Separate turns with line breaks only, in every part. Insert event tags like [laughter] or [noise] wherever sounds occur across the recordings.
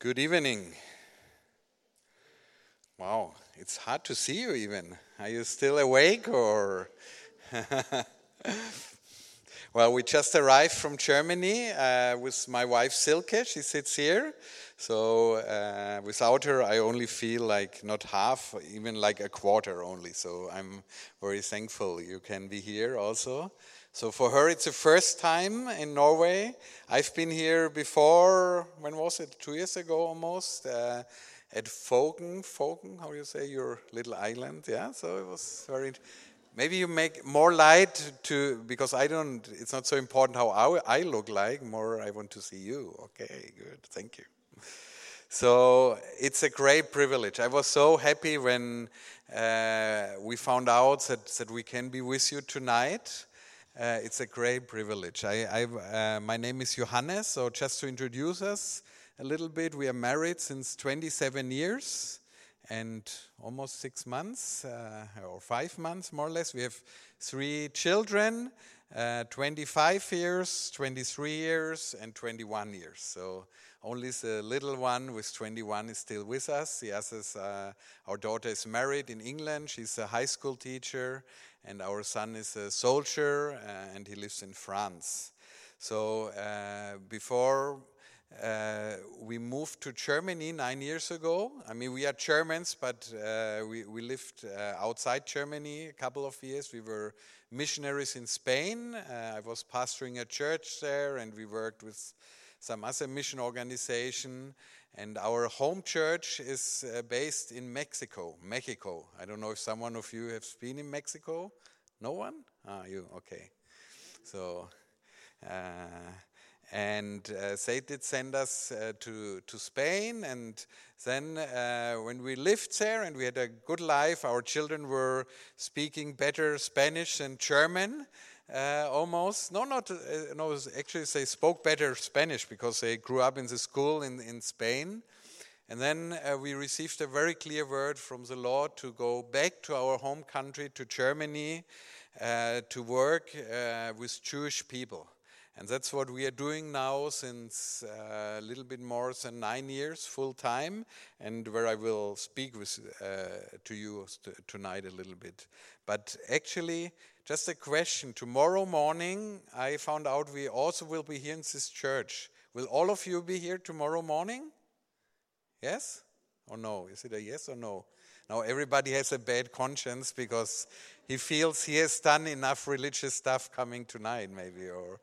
Good evening. Wow, it's hard to see you even. Are you still awake or? [laughs] well, we just arrived from Germany uh, with my wife Silke. She sits here. So uh, without her, I only feel like not half, even like a quarter only. So I'm very thankful you can be here also. So for her, it's the first time in Norway. I've been here before, when was it? Two years ago almost, uh, at Fogen, Fogen, how do you say, your little island? Yeah, so it was very. Maybe you make more light to, because I don't, it's not so important how I look like, more I want to see you. Okay, good, thank you. So it's a great privilege. I was so happy when uh, we found out that, that we can be with you tonight. Uh, it's a great privilege. I, uh, my name is Johannes, so just to introduce us a little bit, we are married since 27 years and almost six months, uh, or five months more or less. We have three children, uh, 25 years, 23 years, and 21 years. So only the little one with 21 is still with us. The others, uh, our daughter is married in England. She's a high school teacher and our son is a soldier uh, and he lives in France. So uh, before uh, we moved to Germany nine years ago. I mean, we are Germans, but uh, we, we lived uh, outside Germany a couple of years. We were missionaries in Spain. Uh, I was pastoring a church there, and we worked with some other mission organization. And our home church is uh, based in Mexico, Mexico. I don't know if someone of you has been in Mexico. No one? Ah, you, okay. So, uh, and uh, they did send us uh, to, to Spain. And then, uh, when we lived there and we had a good life, our children were speaking better Spanish than German uh, almost. No, not uh, no. Actually, they spoke better Spanish because they grew up in the school in in Spain. And then uh, we received a very clear word from the Lord to go back to our home country, to Germany, uh, to work uh, with Jewish people. And that's what we are doing now since uh, a little bit more than nine years, full time, and where I will speak with, uh, to you tonight a little bit. But actually, just a question. Tomorrow morning, I found out we also will be here in this church. Will all of you be here tomorrow morning? Yes or no? Is it a yes or no? Now, everybody has a bad conscience because he feels he has done enough religious stuff coming tonight, maybe, or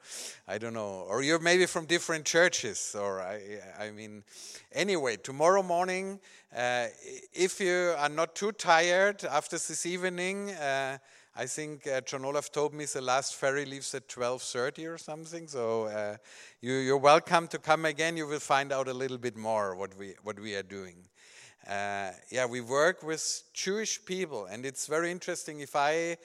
I don't know. Or you're maybe from different churches, or I, I mean, anyway, tomorrow morning, uh, if you are not too tired after this evening, uh, I think uh, John Olaf told me the last ferry leaves at 12:30 or something. So uh, you, are welcome to come again. You will find out a little bit more what we what we are doing. Uh, yeah, we work with Jewish people, and it's very interesting. If I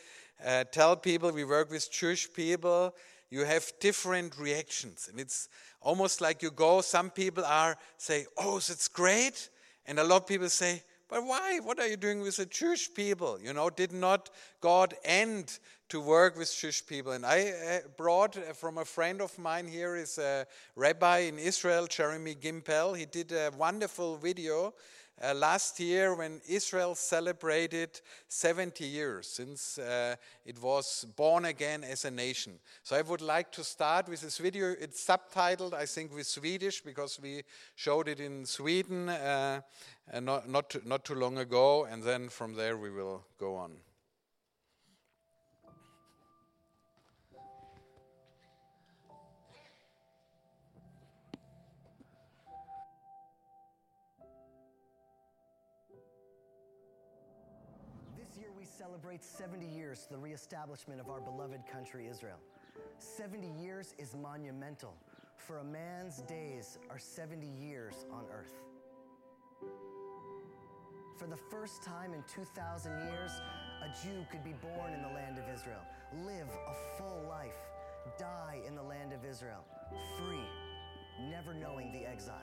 uh, tell people we work with Jewish people, you have different reactions, and it's almost like you go. Some people are say, "Oh, that's great," and a lot of people say but why? What are you doing with the Jewish people? You know, did not God end to work with Jewish people? And I uh, brought uh, from a friend of mine here is a rabbi in Israel, Jeremy Gimpel. He did a wonderful video uh, last year when Israel celebrated 70 years since uh, it was born again as a nation. So I would like to start with this video. It's subtitled, I think, with Swedish because we showed it in Sweden uh, not, not, not too long ago, and then from there we will go on.
Celebrates 70 years to the reestablishment of our beloved country, Israel. 70 years is monumental, for a man's days are 70 years on earth. For the first time in 2,000 years, a Jew could be born in the land of Israel, live a full life, die in the land of Israel, free, never knowing the exile.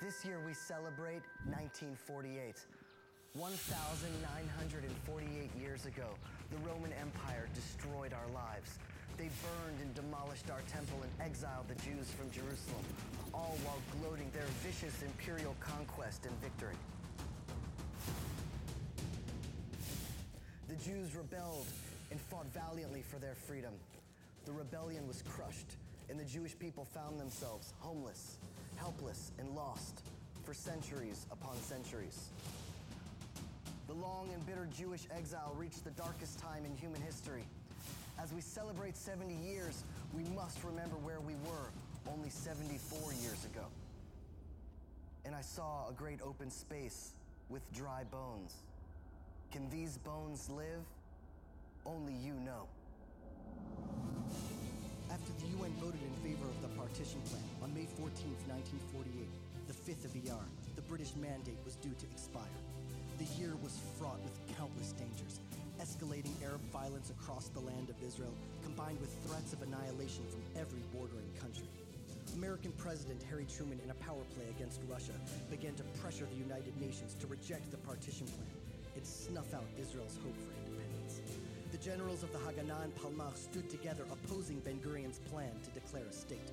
This year we celebrate 1948 1,948 years ago, the Roman Empire destroyed our lives. They burned and demolished our temple and exiled the Jews from Jerusalem, all while gloating their vicious imperial conquest and victory. The Jews rebelled and fought valiantly for their freedom. The rebellion was crushed, and the Jewish people found themselves homeless, helpless, and lost for centuries upon centuries. Long and bitter Jewish exile reached the darkest time in human history. As we celebrate 70 years, we must remember where we were only 74 years ago. And I saw a great open space with dry bones. Can these bones live? Only you know.
After the UN voted in favor of the partition plan on May 14, 1948, the 5th of Iyar, the British mandate was due to expire. The year was fraught with countless dangers, escalating Arab violence across the land of Israel, combined with threats of annihilation from every bordering country. American President Harry Truman, in a power play against Russia, began to pressure the United Nations to reject the partition plan and snuff out Israel's hope for independence. The generals of the Haganah and Palmach stood together opposing Ben Gurion's plan to declare a state.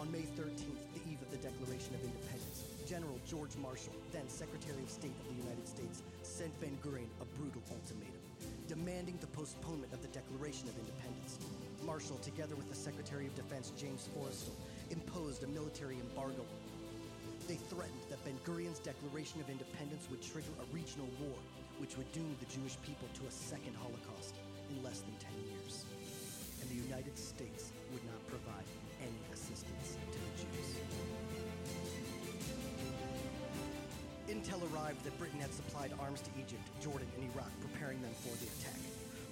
On May 13th, the eve of the Declaration of Independence, General George Marshall, then Secretary of State of the United States, sent Ben Gurion a brutal ultimatum, demanding the postponement of the Declaration of Independence. Marshall, together with the Secretary of Defense James Forrestal, imposed a military embargo. They threatened that Ben Gurion's Declaration of Independence would trigger a regional war, which would doom the Jewish people to a second Holocaust in less than 10 years. And the United States would not provide Intel arrived that Britain had supplied arms to Egypt, Jordan, and Iraq, preparing them for the attack.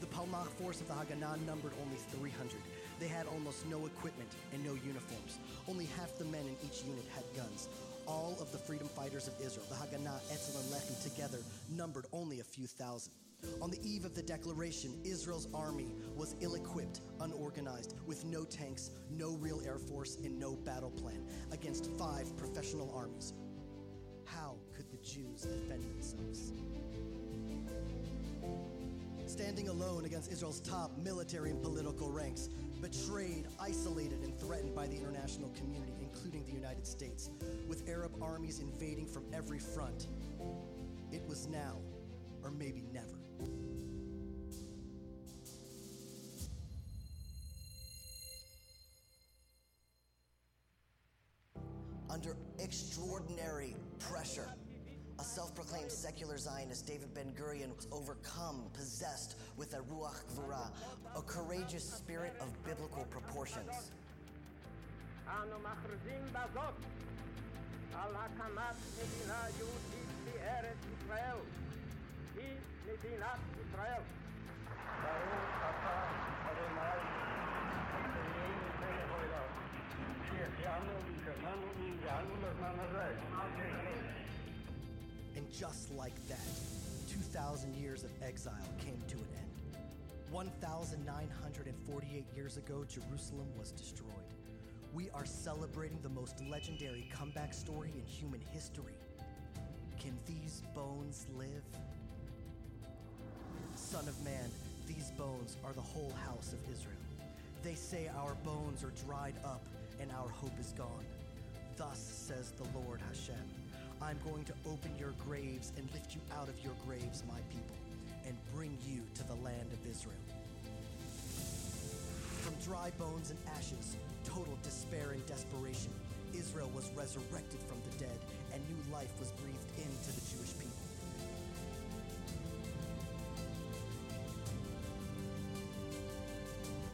The Palmach force of the Haganah numbered only 300. They had almost no equipment and no uniforms. Only half the men in each unit had guns. All of the freedom fighters of Israel, the Haganah, Etzel, and Lehi together, numbered only a few thousand. On the eve of the declaration, Israel's army was ill equipped, unorganized, with no tanks, no real air force, and no battle plan against five professional armies. Standing alone against Israel's top military and political ranks, betrayed, isolated, and threatened by the international community, including the United States, with Arab armies invading from every front. It was now, or maybe never.
Under extraordinary pressure, self proclaimed secular Zionist, David Ben Gurion, was overcome, possessed with a Ruach Gvura, a courageous spirit of biblical proportions.
אנו מכריזים בזאת על הקמת מדינה יהודית בארץ ישראל. היא מדינת ישראל. ברוך אתה אדוני, אלוהינו מלך העולם, שהחיינו וקיימנו והגיענו לזמן הזה.
And just like that, 2,000 years of exile came to an end. 1,948 years ago, Jerusalem was destroyed. We are celebrating the most legendary comeback story in human history. Can these bones live? Son of man, these bones are the whole house of Israel. They say our bones are dried up and our hope is gone. Thus says the Lord Hashem I'm going to open your graves and lift you out of your graves, my people, and bring you to the land of Israel. From dry bones and ashes, total despair and desperation, Israel was resurrected from the dead, and new life was breathed into the Jewish people.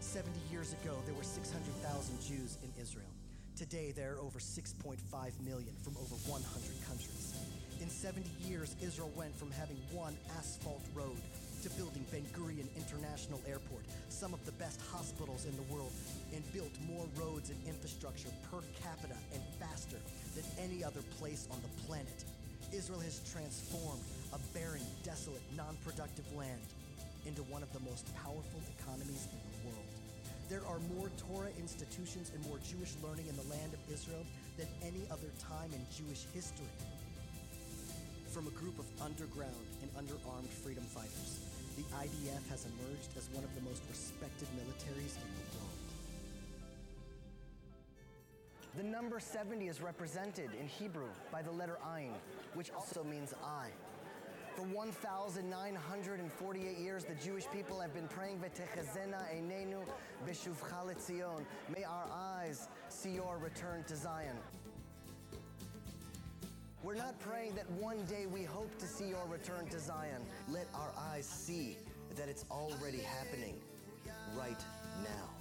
Seventy years ago, there were 600,000 Jews in Israel. Today, there are over 6.5 million from over 100 countries. In 70 years, Israel went from having one asphalt road to building Ben Gurion International Airport, some of the best hospitals in the world, and built more roads and infrastructure per capita and faster than any other place on the planet. Israel has transformed a barren, desolate, non productive land into one of the most powerful economies. There are more Torah institutions and more Jewish learning in the land of Israel than any other time in Jewish history. From a group of underground and underarmed freedom fighters, the IDF has emerged as one of the most respected militaries in the world.
The number 70 is represented in Hebrew by the letter Ayin, which also means eye. For 1,948 years, the Jewish people have been praying, "V'techazena einenu b'shuvcha leTzion." May our eyes see your return to Zion. We're not praying that one day we hope to see your return to Zion. Let our eyes see that it's already happening right now.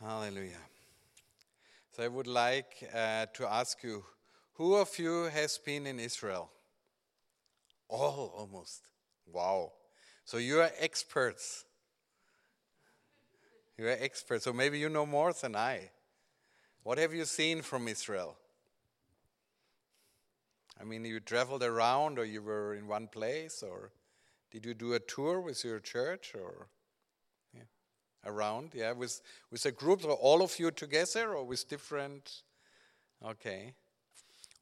Hallelujah. So I would like uh, to ask you who of you has been in Israel? All almost. Wow. So you are experts. You are experts. So maybe you know more than I. What have you seen from Israel? I mean, you traveled around or you were in one place or did you do a tour with your church or yeah. around? Yeah, with with a group or all of you together or with different Okay.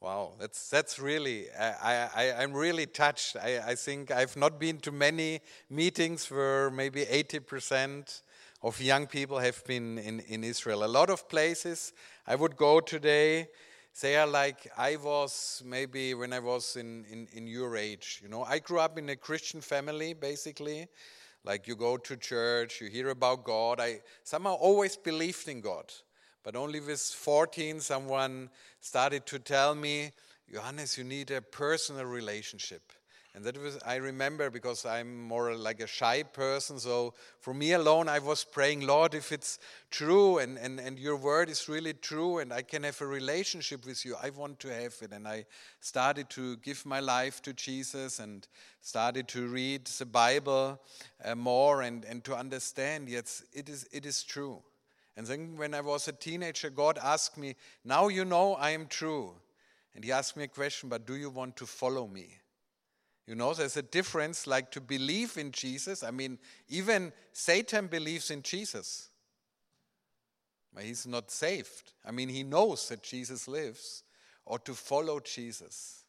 Wow, that's that's really I, I I'm really touched. I, I think I've not been to many meetings where maybe 80% of young people have been in, in Israel. A lot of places I would go today, they are like I was maybe when I was in, in, in your age. You know, I grew up in a Christian family basically. Like you go to church, you hear about God. I somehow always believed in God. But only with 14, someone started to tell me, Johannes, you need a personal relationship. And that was, I remember because I'm more like a shy person. So for me alone, I was praying, Lord, if it's true and, and, and your word is really true and I can have a relationship with you, I want to have it. And I started to give my life to Jesus and started to read the Bible uh, more and, and to understand, yes, it is, it is true. And then when I was a teenager, God asked me, Now you know I am true. And He asked me a question, but do you want to follow me? You know, there's a difference like to believe in Jesus. I mean, even Satan believes in Jesus. But he's not saved. I mean, he knows that Jesus lives, or to follow Jesus.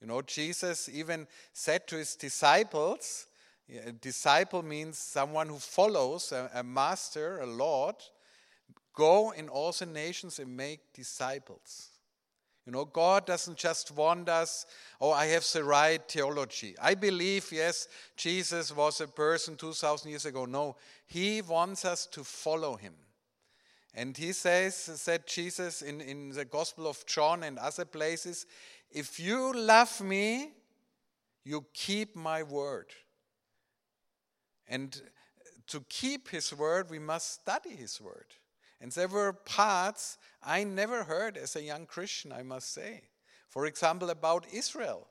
You know, Jesus even said to his disciples, a disciple means someone who follows a, a master, a Lord, Go in all the nations and make disciples. You know, God doesn't just want us, oh, I have the right theology. I believe, yes, Jesus was a person 2,000 years ago. No, He wants us to follow Him. And He says, said Jesus in, in the Gospel of John and other places, if you love me, you keep my word. And to keep His word, we must study His word. And there were parts I never heard as a young Christian, I must say. For example, about Israel.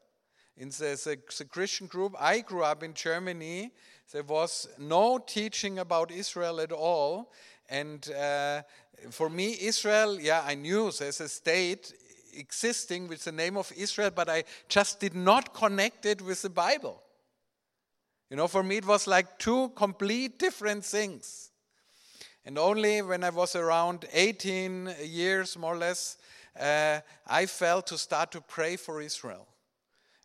In the, the, Christian group I grew up in Germany, there was no teaching about Israel at all. And uh, for me, Israel, yeah, I knew there's a state existing with the name of Israel, but I just did not connect it with the Bible. You know, for me, it was like two complete different things. And only when I was around 18 years, more or less, uh, I felt to start to pray for Israel.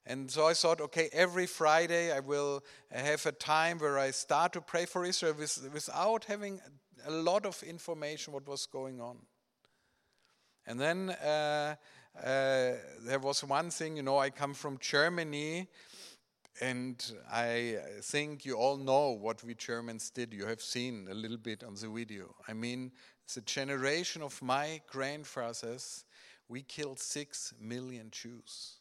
And so I thought, okay, every Friday I will have a time where I start to pray for Israel with, without having a lot of information what was going on. And then uh, uh, there was one thing, you know, I come from Germany, and I think you all know what we Germans did. You have seen a little bit on the video. I mean, the generation of my grandfathers, we killed six million Jews.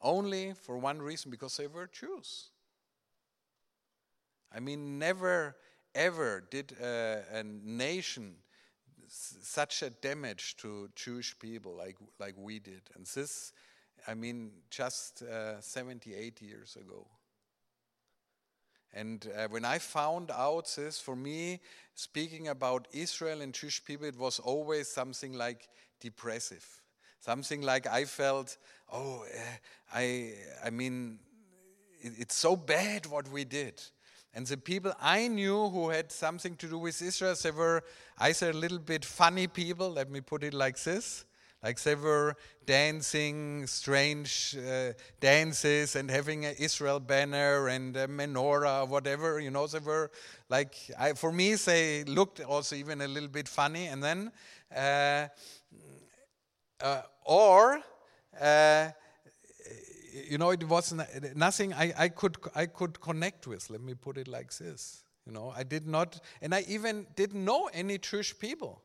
Only for one reason because they were Jews. I mean, never ever did a, a nation such a damage to Jewish people like, like we did. And this I mean, just uh, 78 years ago. And uh, when I found out this, for me, speaking about Israel and Jewish people, it was always something like depressive. Something like I felt, oh, uh, I, I mean, it, it's so bad what we did. And the people I knew who had something to do with Israel, they were, said, a little bit funny people, let me put it like this. Like they were dancing strange uh, dances and having an Israel banner and a menorah or whatever. You know, they were like, I, for me, they looked also even a little bit funny. And then, uh, uh, or, uh, you know, it was nothing I, I, could, I could connect with. Let me put it like this. You know, I did not, and I even didn't know any Jewish people.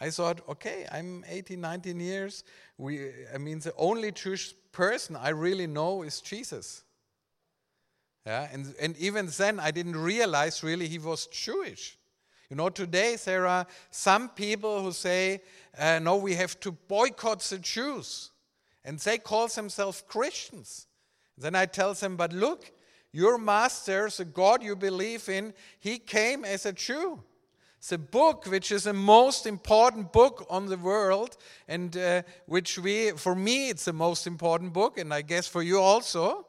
I thought, okay, I'm 18, 19 years. We, I mean, the only Jewish person I really know is Jesus. Yeah, and, and even then, I didn't realize really he was Jewish. You know, today there are some people who say, uh, no, we have to boycott the Jews. And they call themselves Christians. Then I tell them, but look, your master, the God you believe in, he came as a Jew the book which is the most important book on the world and uh, which we for me it's the most important book and i guess for you also.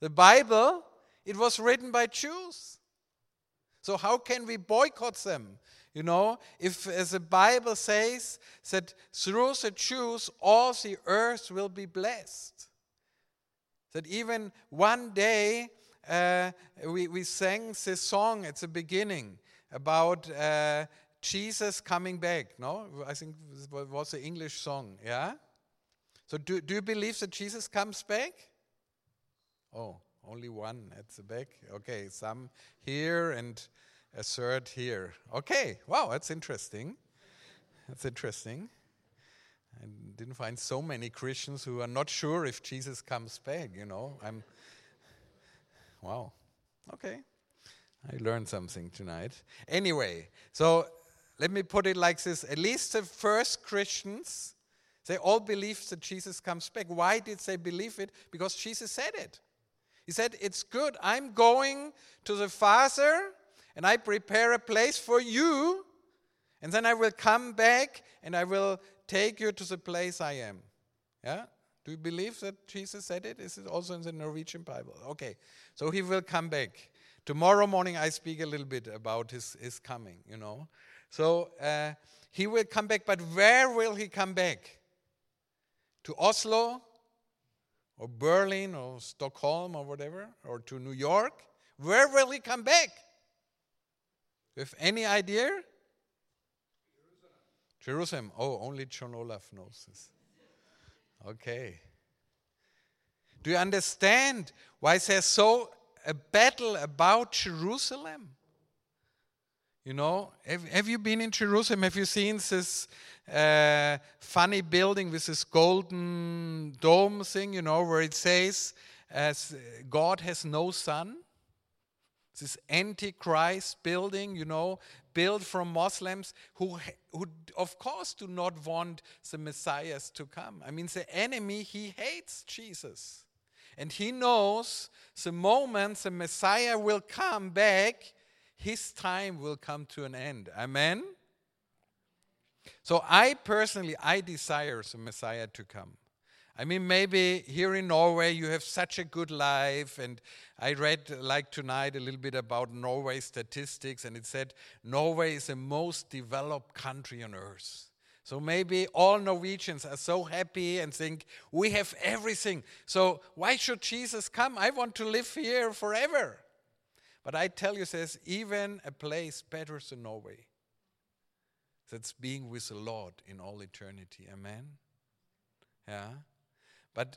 The bible it was written by jews. So how can we boycott them? You know if as the bible says that through the jews all the earth will be blessed. That even one day uh, we, we sang this song at the beginning about uh, Jesus coming back. No, I think it was an English song. Yeah. So do do you believe that Jesus comes back? Oh, only one at the back. Okay, some here and a third here. Okay, wow, that's interesting. That's interesting. I didn't find so many Christians who are not sure if Jesus comes back. You know, I'm. Wow. Okay. I learned something tonight. Anyway, so let me put it like this at least the first Christians, they all believed that Jesus comes back. Why did they believe it? Because Jesus said it. He said, It's good. I'm going to the Father and I prepare a place for you, and then I will come back and I will take you to the place I am. Yeah? Do you believe that Jesus said it? Is it also in the Norwegian Bible? Okay. So he will come back. Tomorrow morning, I speak a little bit about his, his coming, you know. So uh, he will come back, but where will he come back? To Oslo, or Berlin, or Stockholm, or whatever, or to New York? Where will he come back? With any idea? Jerusalem. Oh, only John Olaf knows this. Okay. Do you understand why there's so a battle about Jerusalem. You know, have, have you been in Jerusalem? Have you seen this uh, funny building with this golden dome thing, you know, where it says, as God has no son? This antichrist building, you know, built from Muslims who, who, of course, do not want the Messiahs to come. I mean, the enemy, he hates Jesus. And he knows the moment the Messiah will come back, his time will come to an end. Amen? So I personally, I desire the Messiah to come. I mean, maybe here in Norway you have such a good life. And I read, like tonight, a little bit about Norway statistics, and it said Norway is the most developed country on earth. So maybe all Norwegians are so happy and think, we have everything. So why should Jesus come? I want to live here forever. But I tell you, there's even a place better than Norway. That's being with the Lord in all eternity. Amen? Yeah. But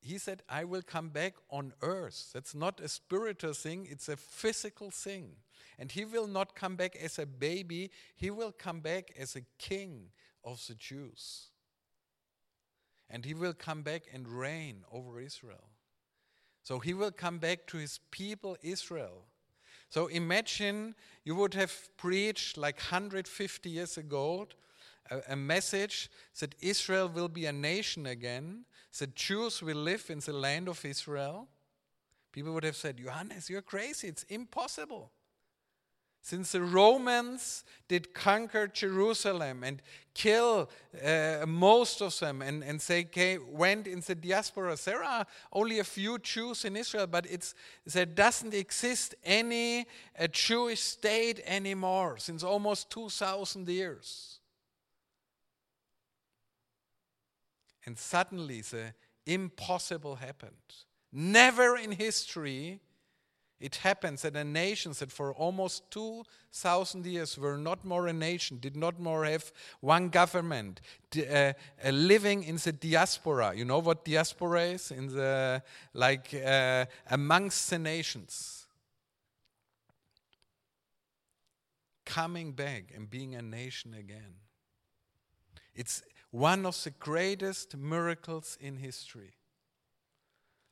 he said, I will come back on earth. That's not a spiritual thing, it's a physical thing. And he will not come back as a baby, he will come back as a king of the Jews. And he will come back and reign over Israel. So he will come back to his people Israel. So imagine you would have preached like 150 years ago a, a, message that Israel will be a nation again, that Jews will live in the land of Israel. People would have said, Johannes, you're crazy. It's impossible. Since the Romans did conquer Jerusalem and kill uh, most of them, and, and they came, went into diaspora. There are only a few Jews in Israel, but it's, there doesn't exist any a Jewish state anymore since almost 2,000 years. And suddenly the impossible happened. Never in history it happens that a nation that for almost 2,000 years were not more a nation, did not more have one government, uh, uh, living in the diaspora. You know what diaspora is? In the, like, uh, amongst the nations. Coming back and being a nation again. It's one of the greatest miracles in history.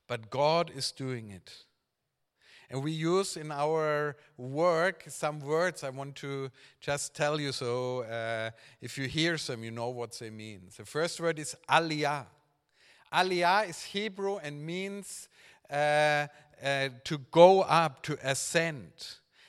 But God is doing it. And we use in our work some words I want to just tell you so uh, if you hear them, you know what they mean. The first word is aliyah. Aliyah is Hebrew and means uh, uh, to go up, to ascend.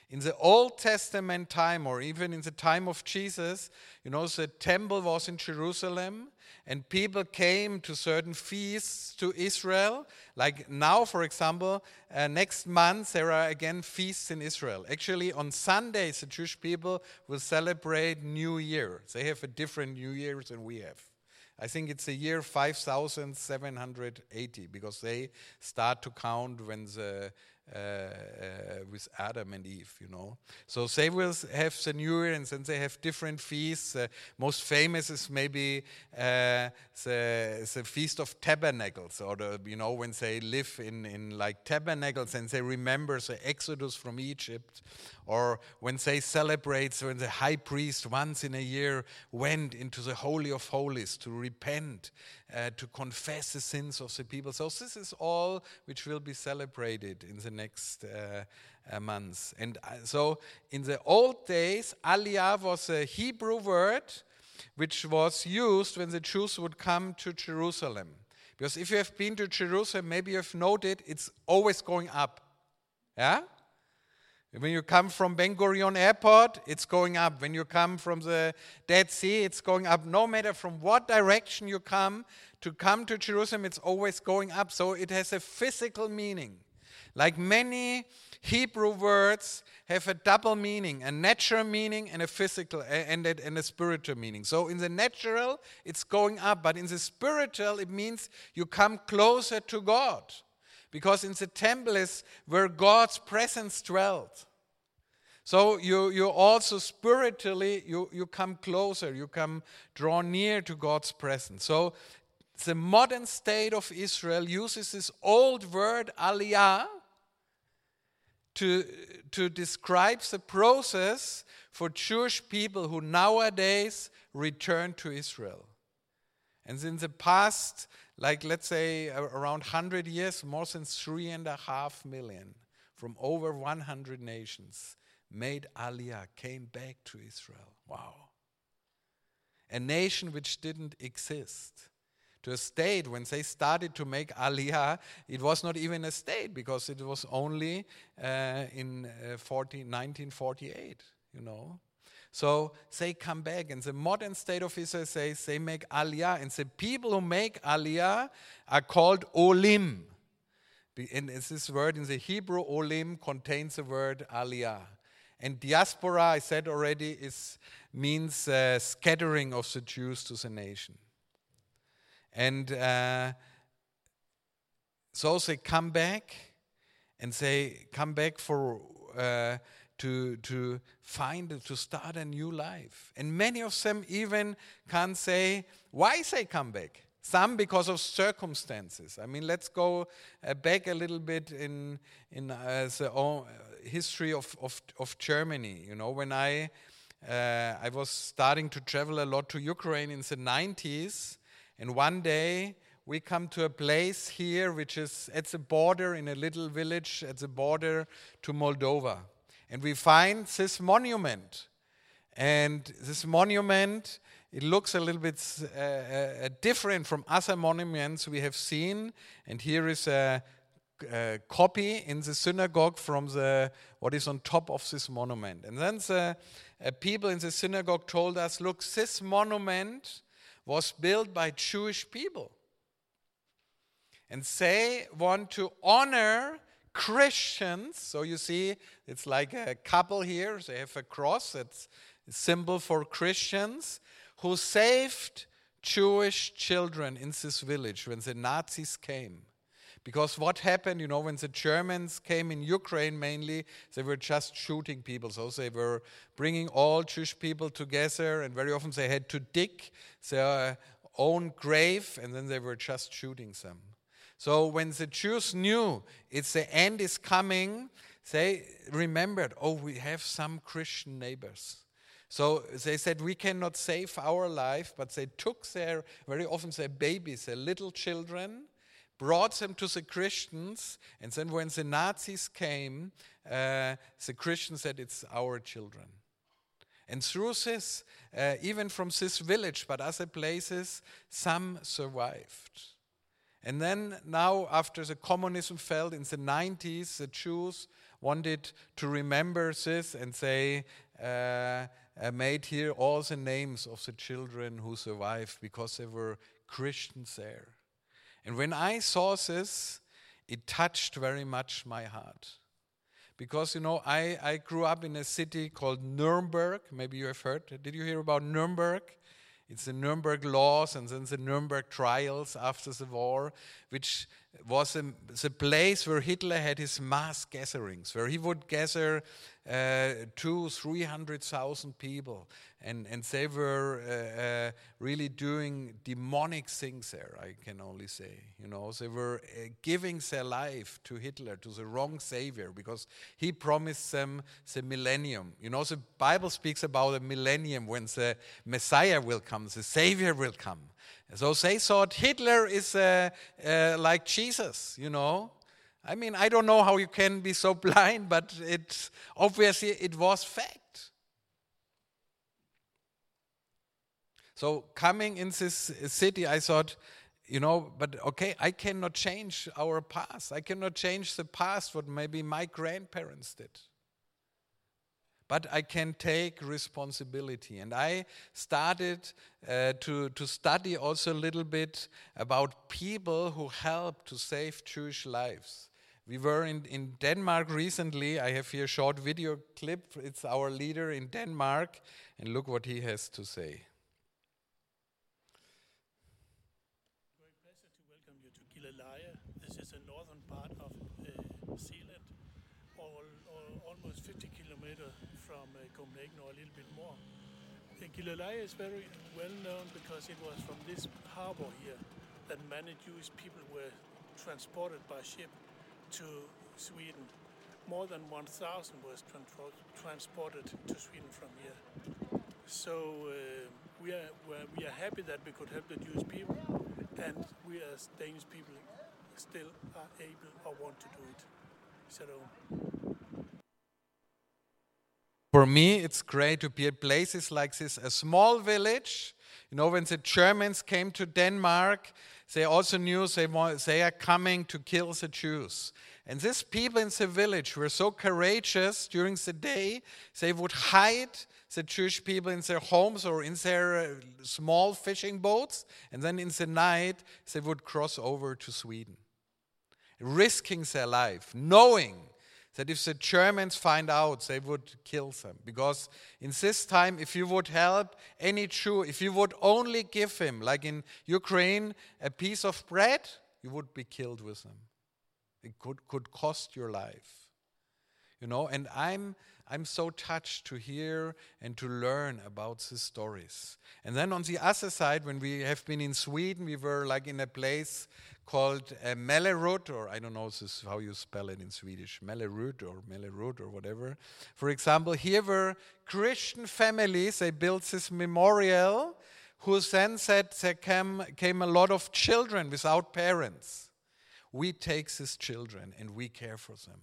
In the Old Testament time, or even in the time of Jesus, you know, the temple was in Jerusalem and people came to certain feasts to Israel. Like now, for example, uh, next month there are again feasts in Israel. Actually, on Sundays, the Jewish people will celebrate New Year. They have a different New Year than we have. I think it's the year 5780 because they start to count when the with Adam and Eve, you know. So they will have the New Year and they have different feasts. Uh, most famous is maybe uh, the, the Feast of Tabernacles, or the, you know, when they live in, in like tabernacles and they remember the Exodus from Egypt, or when they celebrate, when the high priest once in a year went into the Holy of Holies to repent, uh, to confess the sins of the people. So, this is all which will be celebrated in the next uh, uh, months. And uh, so, in the old days, Aliyah was a Hebrew word which was used when the Jews would come to Jerusalem. Because if you have been to Jerusalem, maybe you have noted it's always going up. Yeah? When you come from Ben Gurion Airport, it's going up. When you come from the Dead Sea, it's going up. No matter from what direction you come, to come to Jerusalem, it's always going up. So it has a physical meaning. Like many Hebrew words have a double meaning, a natural meaning and a physical and a, and a spiritual meaning. So in the natural, it's going up, but in the spiritual, it means you come closer to God because in the temple is where God's presence dwelt. So you, you also spiritually, you, you come closer, you come draw near to God's presence. So the modern state of Israel uses this old word aliyah to, to describe the process for Jewish people who nowadays return to Israel. And in the past like let's say around 100 years, more than three and a half million from over 100 nations made Aliyah, came back to Israel. Wow. A nation which didn't exist. To a state, when they started to make Aliyah, it was not even a state because it was only uh, in uh, 40, 1948, you know. So they come back, and the modern state of Israel says they make aliyah, and the people who make aliyah are called olim. And this word in the Hebrew, olim, contains the word aliyah. And diaspora, I said already, is, means uh, scattering of the Jews to the nation. And uh, so they come back, and say, come back for. Uh, to, to find, to start a new life. And many of them even can't say why they come back. Some because of circumstances. I mean, let's go uh, back a little bit in, in uh, the uh, history of, of, of Germany. You know, when I, uh, I was starting to travel a lot to Ukraine in the 90s, and one day we come to a place here which is at the border, in a little village at the border to Moldova. And we find this monument. And this monument, it looks a little bit uh, uh, different from other monuments we have seen. And here is a uh, copy in the synagogue from the what is on top of this monument. And then the uh, people in the synagogue told us, look, this monument was built by Jewish people. And they want to honor Christians. So you see, it's like a couple here. They have a cross. It's a symbol for Christians who saved Jewish children in this village when the Nazis came. Because what happened, you know, when the Germans came in Ukraine mainly, they were just shooting people. So they were bringing all Jewish people together, and very often they had to dig their own grave, and then they were just shooting them. So when the Jews knew it's the end is coming, they remembered, oh, we have some Christian neighbors. So they said, we cannot save our life, but they took their, very often their babies, their little children, brought them to the Christians, and then when the Nazis came, uh, the Christians said, it's our children. And through this, uh, even from this village, but other places, some survived. And then now, after the communism fell in the 90s, the Jews wanted to remember this and they uh, uh, made here all the names of the children who survived because there were Christians there. And when I saw this, it touched very much my heart. Because, you know, I, I grew up in a city called Nuremberg. Maybe you have heard. Did you hear about Nuremberg? It's the Nuremberg laws and then the Nuremberg trials after the war, which was the place where Hitler had his mass gatherings, where he would gather uh, two, three hundred thousand people, and and they were uh, uh, really doing demonic things there. I can only say, you know, they were uh, giving their life to Hitler, to the wrong savior, because he promised them the millennium. You know, the Bible speaks about a millennium when the Messiah will come, the Savior will come. So they thought Hitler is uh, uh, like Jesus, you know. I mean, I don't know how you can be so [laughs] blind, but it's obviously it was fact. So coming in this city, I thought, you know, but okay, I cannot change our past. I cannot change the past what maybe my grandparents did but I can take responsibility. And I started uh, to, to study also a little bit about people who helped to save Jewish lives. We were in, in Denmark recently. I have here a short video clip. It's our leader in Denmark. And look what he has to say.
Very pleasure to welcome you to Gilleleje. This is the northern part of uh, Zealand, all, all, almost 50 kilometers from uh, Copenhagen or a little bit more. Gilleleje is very well known because it was from this harbor here that many Jewish people were transported by ship to Sweden. More than 1,000 was transported to Sweden from here. So uh, we, are, we are happy that we could help the Jewish people, and we as Danish people still are able or want to do it.
For me, it's great to be at places like this, a small village. You know, when the Germans came to Denmark, they also knew they, they are coming to kill the Jews. And these people in the village were so courageous during the day, they would hide the Jewish people in their homes or in their uh, small fishing boats, and then in the night, they would cross over to Sweden, risking their life, knowing that if the Germans find out, they would kill them. Because in this time, if you would help any Jew, if you would only give him, like in Ukraine, a piece of bread, you would be killed with them. It could, could cost your life. You know, and I'm I'm so touched to hear and to learn about these stories. And then on the other side, when we have been in Sweden, we were like in a place called uh, Mellerud, or I don't know this how you spell it in Swedish, Mellerud or Mellerud or whatever. For example, here were Christian families, they built this memorial, who then said there came, came a lot of children without parents. We take these children and we care for them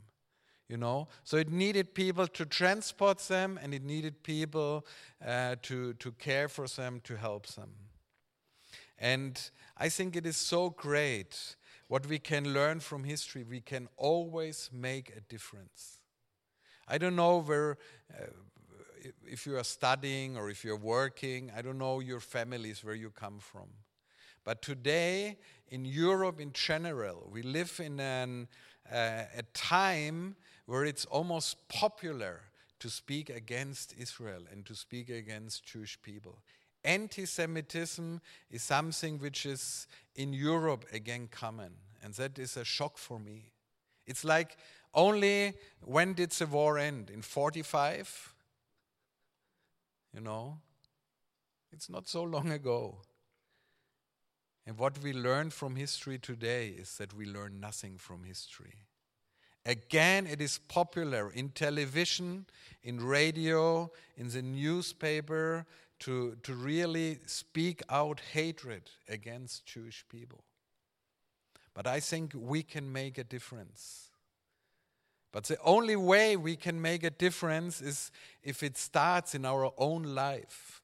you know so it needed people to transport them and it needed people uh, to, to care for them to help them and i think it is so great what we can learn from history, we can always make a difference. I don't know where, uh, if you are studying or if you're working, I don't know your families where you come from. But today, in Europe in general, we live in an, uh, a time where it's almost popular to speak against Israel and to speak against Jewish people. Anti Semitism is something which is in Europe again common, and that is a shock for me. It's like only when did the war end? In 45? You know? It's not so long ago. And what we learn from history today is that we learn nothing from history. Again, it is popular in television, in radio, in the newspaper to, to really speak out hatred against Jewish people. But I think we can make a difference. But the only way we can make a difference is if it starts in our own life.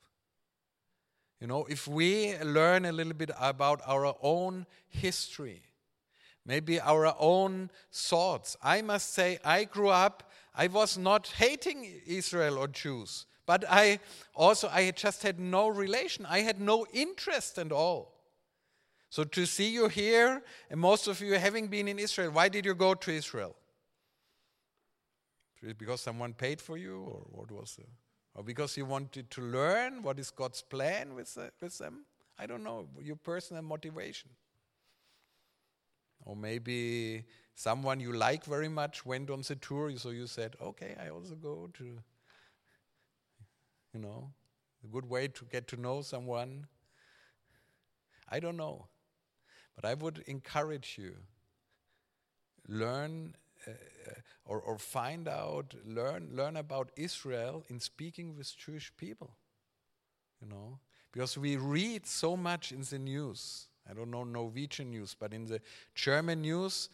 You know, if we learn a little bit about our own history, maybe our own thoughts. I must say, I grew up, I was not hating Israel or Jews, but I also, I just had no relation. I had no interest at all. So to see you here, and most of you having been in Israel, why did you go to Israel? Because someone paid for you, or what was it? Or because you wanted to learn what is God's plan with, with them? I don't know, your personal motivation. Or maybe someone you like very much went on the tour, so you said, okay, I also go to, you know, a good way to get to know someone. I don't know. But I would encourage you learn uh, or, or find out, learn, learn about Israel in speaking with Jewish people. You know, because we read so much in the news. I don't know Norwegian news, but in the German news,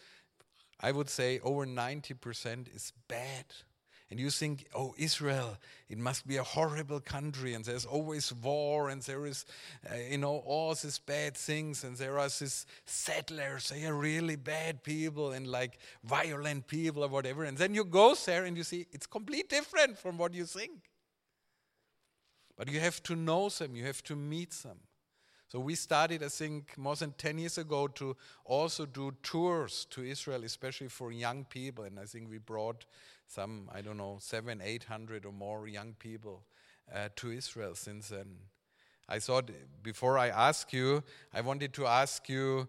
I would say over 90% is bad. And you think, oh, Israel, it must be a horrible country, and there's always war, and there is, uh, you know, all these bad things, and there are these settlers, they are really bad people, and like violent people or whatever. And then you go there and you see it's completely different from what you think. But you have to know them, you have to meet them. So we started, I think, more than 10 years ago to also do tours to Israel, especially for young people. And I think we brought some, I don't know, seven, 800 or more young people uh, to Israel since then. I thought before I ask you, I wanted to ask you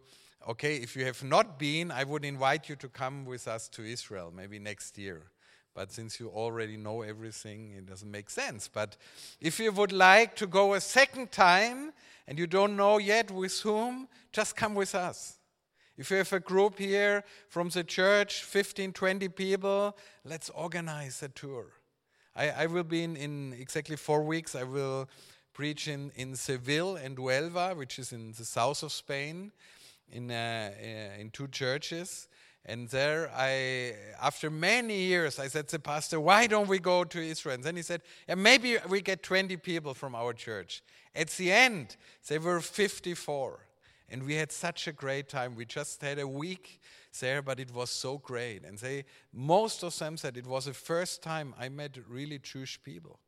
okay, if you have not been, I would invite you to come with us to Israel, maybe next year. But since you already know everything, it doesn't make sense. But if you would like to go a second time and you don't know yet with whom, just come with us. If you have a group here from the church, 15, 20 people, let's organize a tour. I, I will be in, in exactly four weeks. I will preach in, in Seville and Huelva, which is in the south of Spain, in, uh, uh in two churches. And there, I, after many years, I said to the pastor, Why don't we go to Israel? And then he said, yeah, Maybe we get 20 people from our church. At the end, there were 54. And we had such a great time. We just had a week there, but it was so great. And they, most of them said it was the first time I met really Jewish people.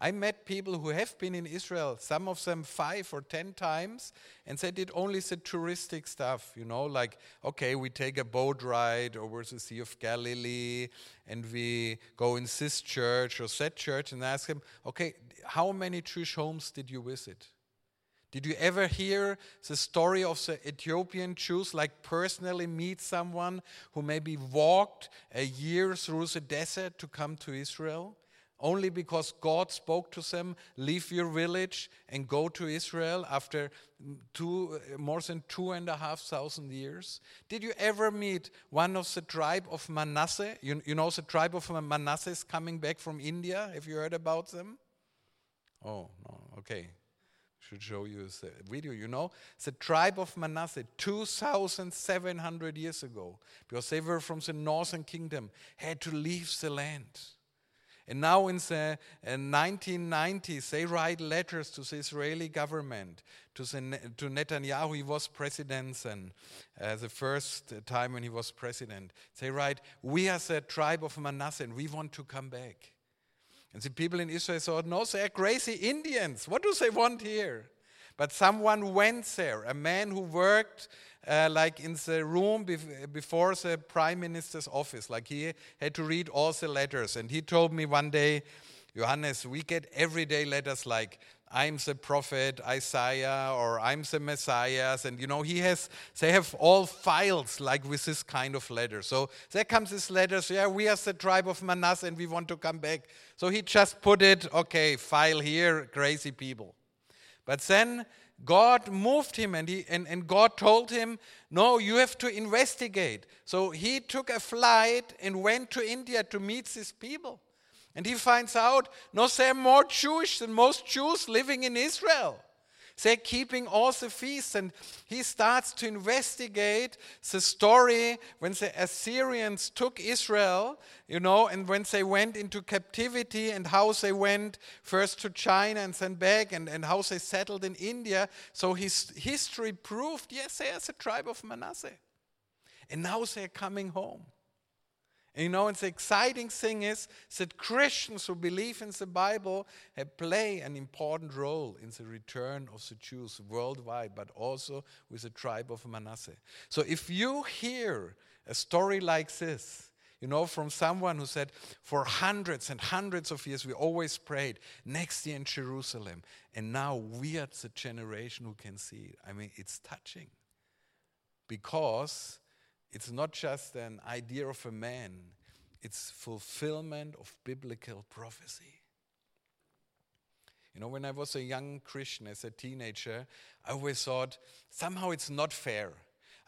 I met people who have been in Israel, some of them five or ten times, and they did only the touristic stuff, you know, like, okay, we take a boat ride over the Sea of Galilee, and we go in this church or that church, and ask them, okay, how many Jewish homes did you visit? Did you ever hear the story of the Ethiopian Jews, like personally meet someone who maybe walked a year through the desert to come to Israel? Only because God spoke to them, leave your village and go to Israel after two, more than two and a half thousand years? Did you ever meet one of the tribe of Manasseh? You, you know the tribe of Manasseh is coming back from India. Have you heard about them? Oh, no, okay should show you the video. You know, the tribe of Manasseh, 2,700 years ago, because they were from the northern kingdom, had to leave the land. And now in the uh, 1990s, they write letters to the Israeli government, to, the, to Netanyahu. He was president then, uh, the first time when he was president. They write, We are the tribe of Manasseh and we want to come back. And the people in Israel thought, No, they are crazy Indians. What do they want here? But someone went there, a man who worked uh, like in the room bef- before the prime minister's office. Like he had to read all the letters. And he told me one day, Johannes, we get everyday letters like, I'm the prophet Isaiah or I'm the Messiah. And you know, he has, they have all files like with this kind of letter. So there comes this letter, so yeah, we are the tribe of Manasseh and we want to come back. So he just put it, okay, file here, crazy people. But then God moved him and, he, and, and God told him, No, you have to investigate. So he took a flight and went to India to meet these people. And he finds out, no, they're more Jewish than most Jews living in Israel. They're keeping all the feasts, and he starts to investigate the story when the Assyrians took Israel, you know, and when they went into captivity, and how they went first to China and then back, and, and how they settled in India. So his history proved yes, they are the tribe of Manasseh. And now they're coming home. You know, and the exciting thing is that Christians who believe in the Bible play an important role in the return of the Jews worldwide, but also with the tribe of Manasseh. So if you hear a story like this, you know, from someone who said, for hundreds and hundreds of years, we always prayed next year in Jerusalem, and now we are the generation who can see it. I mean, it's touching because it's not just an idea of a man, it's fulfillment of biblical prophecy. You know, when I was a young Christian as a teenager, I always thought somehow it's not fair.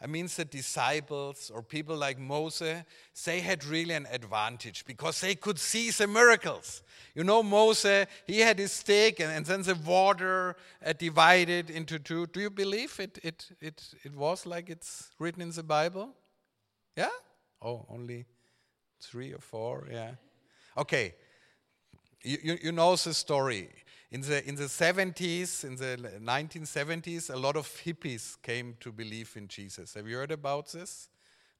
I mean, the disciples or people like Moses, they had really an advantage because they could see the miracles. You know, Moses, he had his stick and, and then the water uh, divided into two. Do you believe it, it, it, it was like it's written in the Bible? Yeah? Oh, only three or four? Yeah. Okay. You, you, you know the story. In the, in the 70s, in the 1970s, a lot of hippies came to believe in Jesus. Have you heard about this?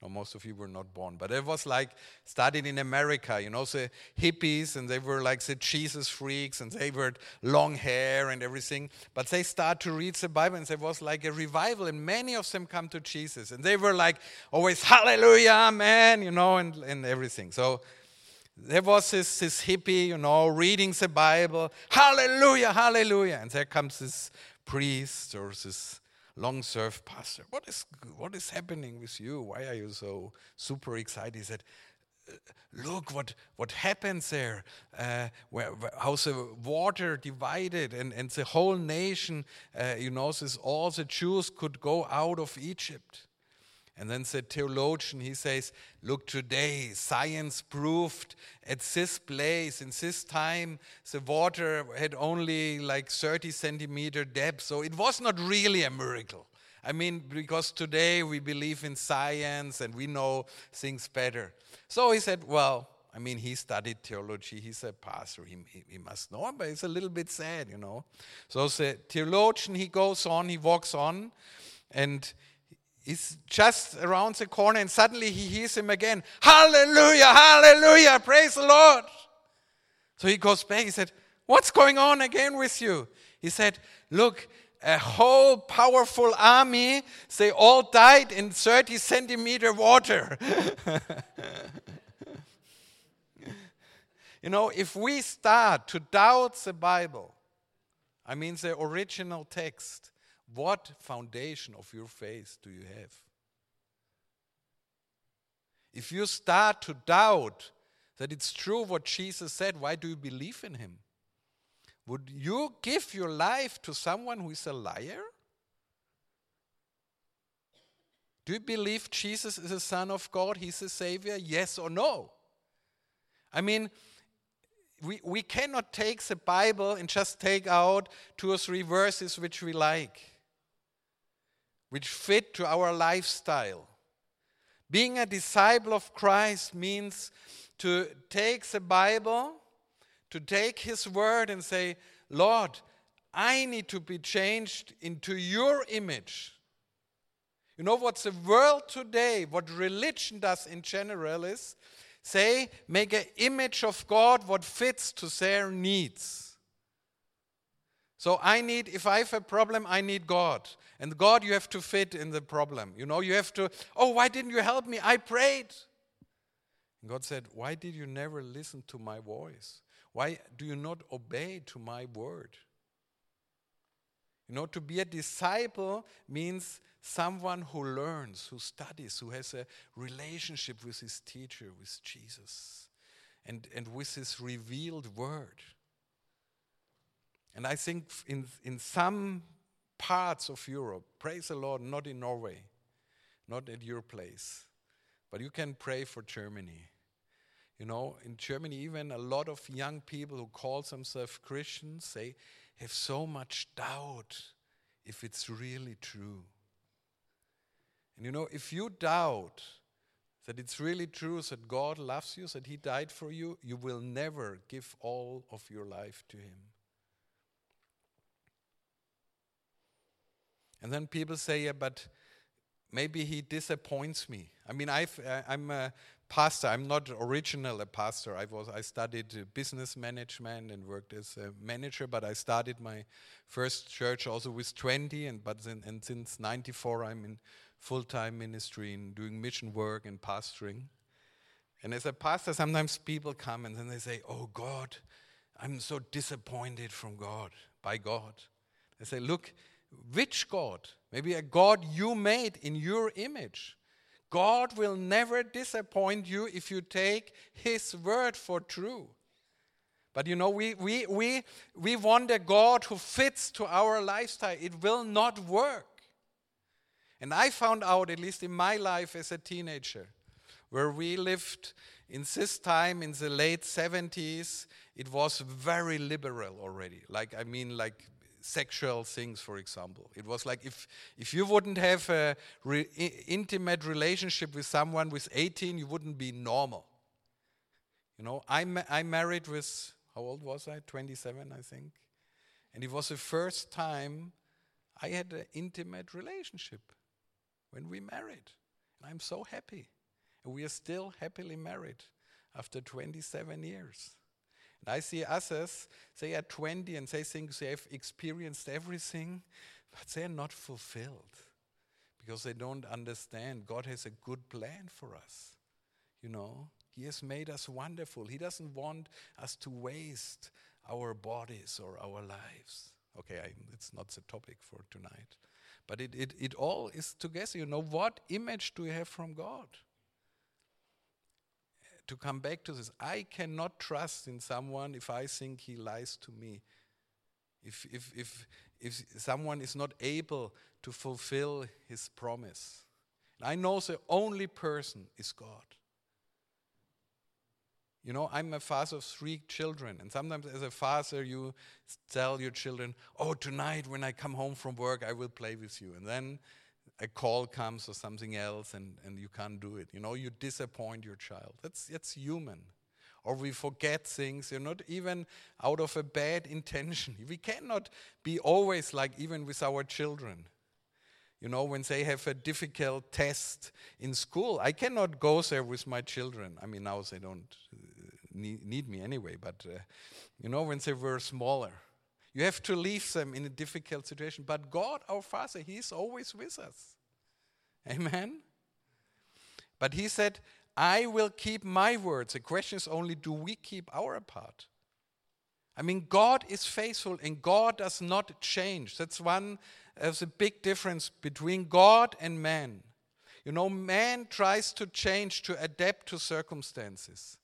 No, most of you were not born, but it was like started in America, you know, the hippies, and they were like the Jesus freaks, and they were long hair and everything. But they start to read the Bible, and there was like a revival, and many of them come to Jesus, and they were like always Hallelujah, man, you know, and, and everything. So there was this, this hippie, you know, reading the Bible, Hallelujah, Hallelujah, and there comes this priest or this long serve pastor. What is, what is happening with you? Why are you so super excited? He said, uh, Look what, what happens there, uh, where, where, how the water divided and, and the whole nation, uh, you know, this, all the Jews could go out of Egypt. And then the theologian, he says, look, today science proved at this place, in this time, the water had only like 30 centimeter depth. So it was not really a miracle. I mean, because today we believe in science and we know things better. So he said, well, I mean, he studied theology. He's a pastor. He, he, must know, but it's a little bit sad, you know. So the theologian, he goes on, he walks on, and He's just around the corner and suddenly he hears him again. Hallelujah, hallelujah, praise the Lord. So he goes back. He said, What's going on again with you? He said, Look, a whole powerful army, they all died in 30 centimeter water. [laughs] you know, if we start to doubt the Bible, I mean the original text, what foundation of your faith do you have? If you start to doubt that it's true what Jesus said, why do you believe in him? Would you give your life to someone who is a liar? Do you believe Jesus is the Son of God? He's a Savior? Yes or no? I mean, we, we cannot take the Bible and just take out two or three verses which we like which fit to our lifestyle. Being a disciple of Christ means to take the Bible to take His word and say, Lord, I need to be changed into your image. You know what the world today, what religion does in general is say, make an image of God what fits to their needs. So I need, if I have a problem, I need God. And God, you have to fit in the problem. You know, you have to, oh, why didn't you help me? I prayed. And God said, Why did you never listen to my voice? Why do you not obey to my word? You know, to be a disciple means someone who learns, who studies, who has a relationship with his teacher, with Jesus, and, and with his revealed word. And I think in, in some parts of Europe, praise the Lord, not in Norway, not at your place, but you can pray for Germany. You know, in Germany, even a lot of young people who call themselves Christians, they have so much doubt if it's really true. And you know, if you doubt that it's really true that God loves you, that He died for you, you will never give all of your life to Him. And then people say, yeah, but maybe He disappoints me. I mean, I've, uh, I'm a pastor. I'm not original a pastor. I was I studied uh, business management and worked as a manager, but I started my first church also with 20 and but then, and since 94 I'm in full-time ministry and doing mission work and pastoring. And as a pastor sometimes people come and then they say, "Oh God, I'm so disappointed from God, by God." I say, "Look, which God? Maybe a God you made in your image." God will never disappoint you if you take His word for true. But you know, we, we, we, we want a God who fits to our lifestyle. It will not work. And I found out, at least in my life as a teenager, where we lived in this time in the late 70s, it was very liberal already. Like, I mean, like sexual things, for example. It was like if, if you wouldn't have a re intimate relationship with someone with 18, you wouldn't be normal. You know, I, ma I married with, how old was I? 27, I think. And it was the first time I had an intimate relationship when we married. And I'm so happy. And we are still happily married after 27 years. And I see others, they are 20 and they think they have experienced everything, but they're not fulfilled because they don't understand God has a good plan for us. You know, He has made us wonderful. He doesn't want us to waste our bodies or our lives. Okay, I, it's not the topic for tonight. But it, it, it all is together. You know, what image do you have from God? To come back to this. I cannot trust in someone if I think he lies to me. If, if, if, if someone is not able to fulfill his promise. I know the only person is God. You know, I'm a father of three children, and sometimes as a father, you tell your children, Oh, tonight when I come home from work, I will play with you. And then a call comes or something else and, and you can't do it. You know, you disappoint your child. That's, that's human. Or we forget things, you're not even out of a bad [laughs] intention. We cannot be always like even with our children. You know, when they have a difficult test in school, I cannot go there with my children. I mean, now they don't uh, need, me anyway, but uh, you know, when they were smaller you have to leave them in a difficult situation. But God, our Father, He is always with us. Amen? But He said, I will keep my words. The question is only, do we keep our part? I mean, God is faithful and God does not change. That's one of the big difference between God and man. You know, man tries to change to adapt to circumstances.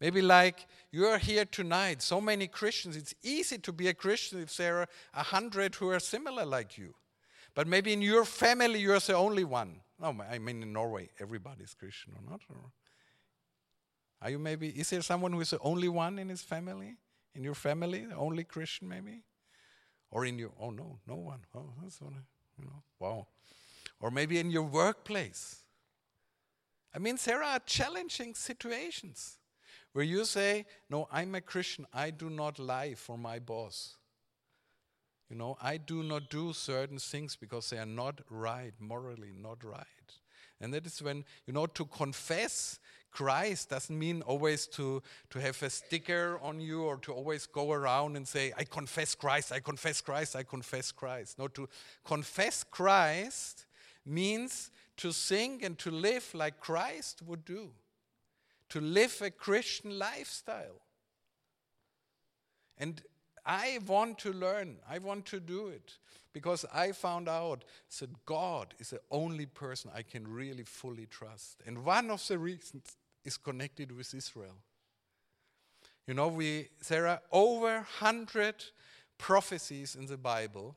Maybe like you're here tonight, so many Christians, it's easy to be a Christian if there are a hundred who are similar like you. But maybe in your family, you're the only one. No, I mean in Norway, everybody's Christian or not? Or are you maybe, is there someone who is the only one in his family? In your family, the only Christian maybe? Or in your, oh no, no one. Oh, that's what, you know, wow. Or maybe in your workplace. I mean, there are challenging situations where you say, No, I'm a Christian, I do not lie for my boss. You know, I do not do certain things because they are not right, morally not right. And that is when, you know, to confess Christ doesn't mean always to, to have a sticker on you or to always go around and say, I confess Christ, I confess Christ, I confess Christ. No, to confess Christ means to think and to live like Christ would do, to live a Christian lifestyle. And I want to learn, I want to do it because I found out that God is the only person I can really fully trust. And one of the reasons is connected with Israel. You know, we there are over 100 prophecies in the Bible.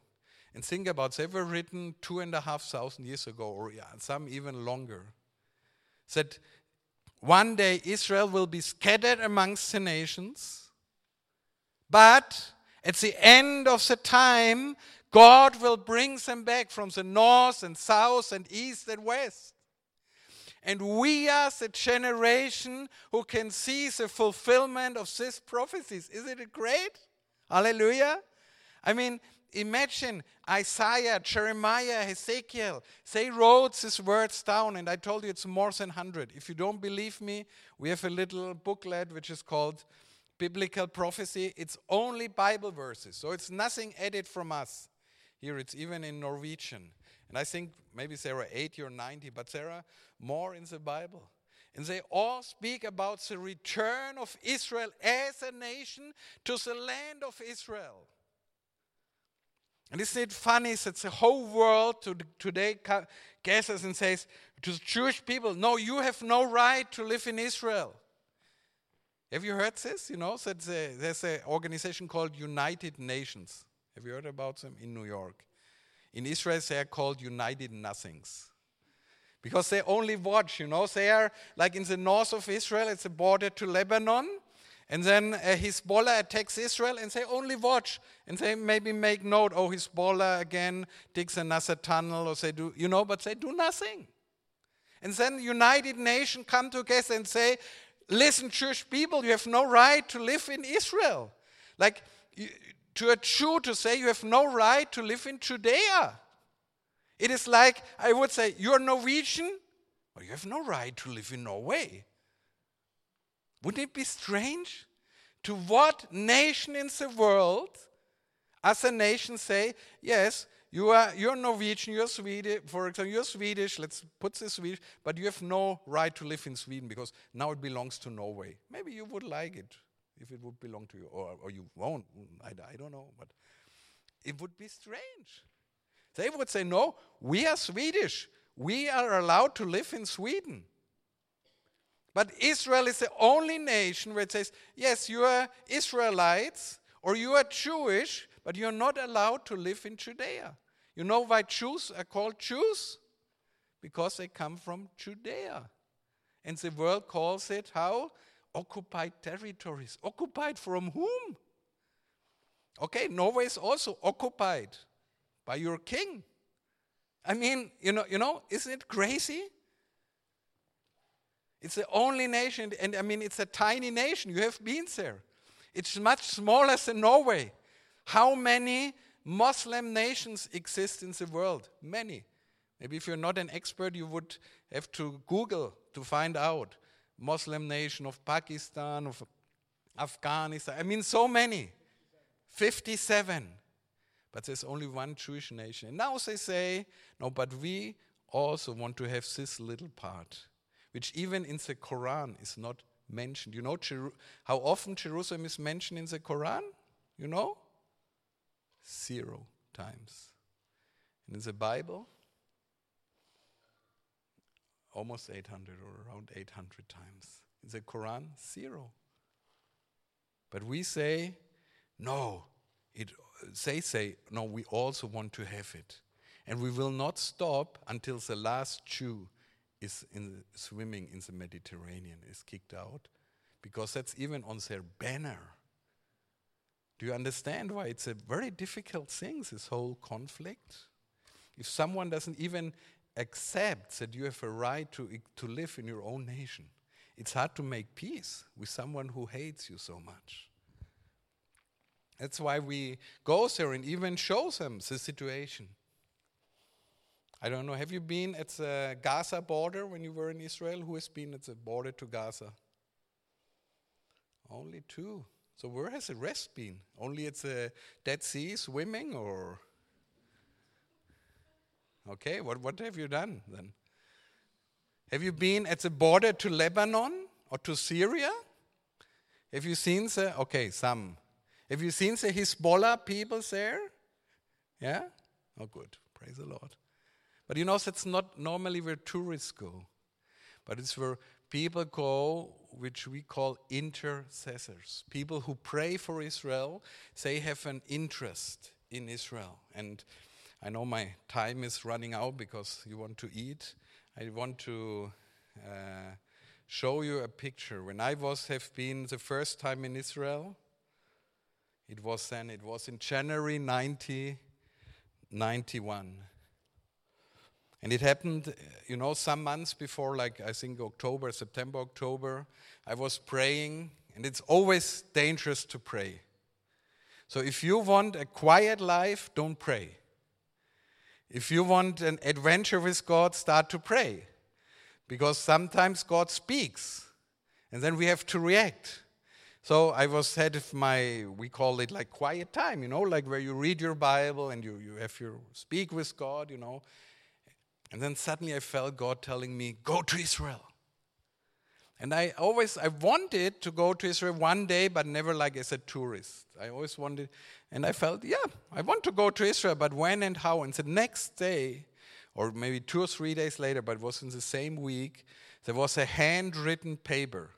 And think about they were written two and a half thousand years ago, or some even longer. That one day Israel will be scattered amongst the nations, but at the end of the time, God will bring them back from the north and south and east and west. And we are the generation who can see the fulfillment of these prophecies. Isn't it great? Hallelujah. I mean, imagine Isaiah, Jeremiah, Ezekiel. They wrote these words down, and I told you it's more than 100. If you don't believe me, we have a little booklet which is called Biblical Prophecy. It's only Bible verses, so it's nothing added from us. Here it's even in Norwegian. And I think maybe there are 80 or 90, but there are more in the Bible. And they all speak about the return of Israel as a nation to the land of Israel. And isn't it funny that the whole world today gathers and says to the Jewish people, no, you have no right to live in Israel. Have you heard this? You know, that there's an organization called United Nations. Have you heard about them in New York? In Israel, they are called United Nothings. Because they only watch, you know, they are like in the north of Israel, it's a border to Lebanon. And then uh, Hezbollah attacks Israel and they only watch. And they maybe make note, oh, Hezbollah again digs another tunnel or they do, you know, but they do nothing. And then United Nations come together and say, listen, Jewish people, you have no right to live in Israel. Like, to a Jew to say you have no right to live in Judea. It is like I would say, You're Norwegian, but you have no right to live in Norway. Wouldn't it be strange? To what nation in the world, as a nation, say, Yes, you are you're Norwegian, you're Swedish, for example, you're Swedish, let's put this Swedish, but you have no right to live in Sweden because now it belongs to Norway. Maybe you would like it if it would belong to you, or, or you won't. I, I don't know, but it would be strange. They would say, No, we are Swedish. We are allowed to live in Sweden. But Israel is the only nation where it says, Yes, you are Israelites or you are Jewish, but you're not allowed to live in Judea. You know why Jews are called Jews? Because they come from Judea. And the world calls it how? occupied territories. Occupied from whom? Okay, Norway is also occupied by your king. I mean, you know, you know, isn't it crazy? It's the only nation, and I mean, it's a tiny nation. You have been there. It's much smaller than Norway. How many Muslim nations exist in the world? Many. Maybe if you're not an expert, you would have to Google to find out. Muslim nation, of Pakistan, of Afghanistan. I mean, so many. 57. But there's only one Jewish nation. And now they say, no, but we also want to have this little part, which even in the Quran is not mentioned. You know Jeru- how often Jerusalem is mentioned in the Quran? You know? Zero times. And in the Bible, almost 800 or around 800 times. In the Quran, zero. But we say, no, it, they say, no, we also want to have it. And we will not stop until the last Jew is in, swimming in the Mediterranean, is kicked out, because that's even on their banner. Do you understand why it's a very difficult thing, this whole conflict? If someone doesn't even accept that you have a right to, to live in your own nation. it's hard to make peace with someone who hates you so much. That's why we go there and even show them the situation. I don't know, have you been at the Gaza border when you were in Israel? Who has been at the border to Gaza? Only two. So where has the rest been? Only at the Dead Sea swimming or? Okay, what, what have you done then? Have you been at the border to Lebanon or to Syria? Have you seen the, okay, some. Have you seen the Hezbollah people there? Yeah? Oh, good. Praise the Lord. But you know, that's not normally where tourists go, but it's where people go, which we call intercessors. People who pray for Israel, they have an interest in Israel. And I know my time is running out because you want to eat. I want to uh, show you a picture. When I was have been the first time in Israel, it was then, it was in January 1991. And it happened, you know, some months before, like I think October, September, October, I was praying, and it's always dangerous to pray. So if you want a quiet life, don't pray. If you want an adventure with God, start to pray. Because sometimes God speaks, and then we have to react. So I was had my we call it like quiet time, you know, like where you read your Bible and you, you have your speak with God, you know. And then suddenly I felt God telling me, go to Israel. And I always, I wanted to go to Israel one day, but never like as a tourist. I always wanted, and I felt, yeah, I want to go to Israel, but when and how? And the next day, or maybe two or three days later, but it was in the same week, there was a handwritten paper.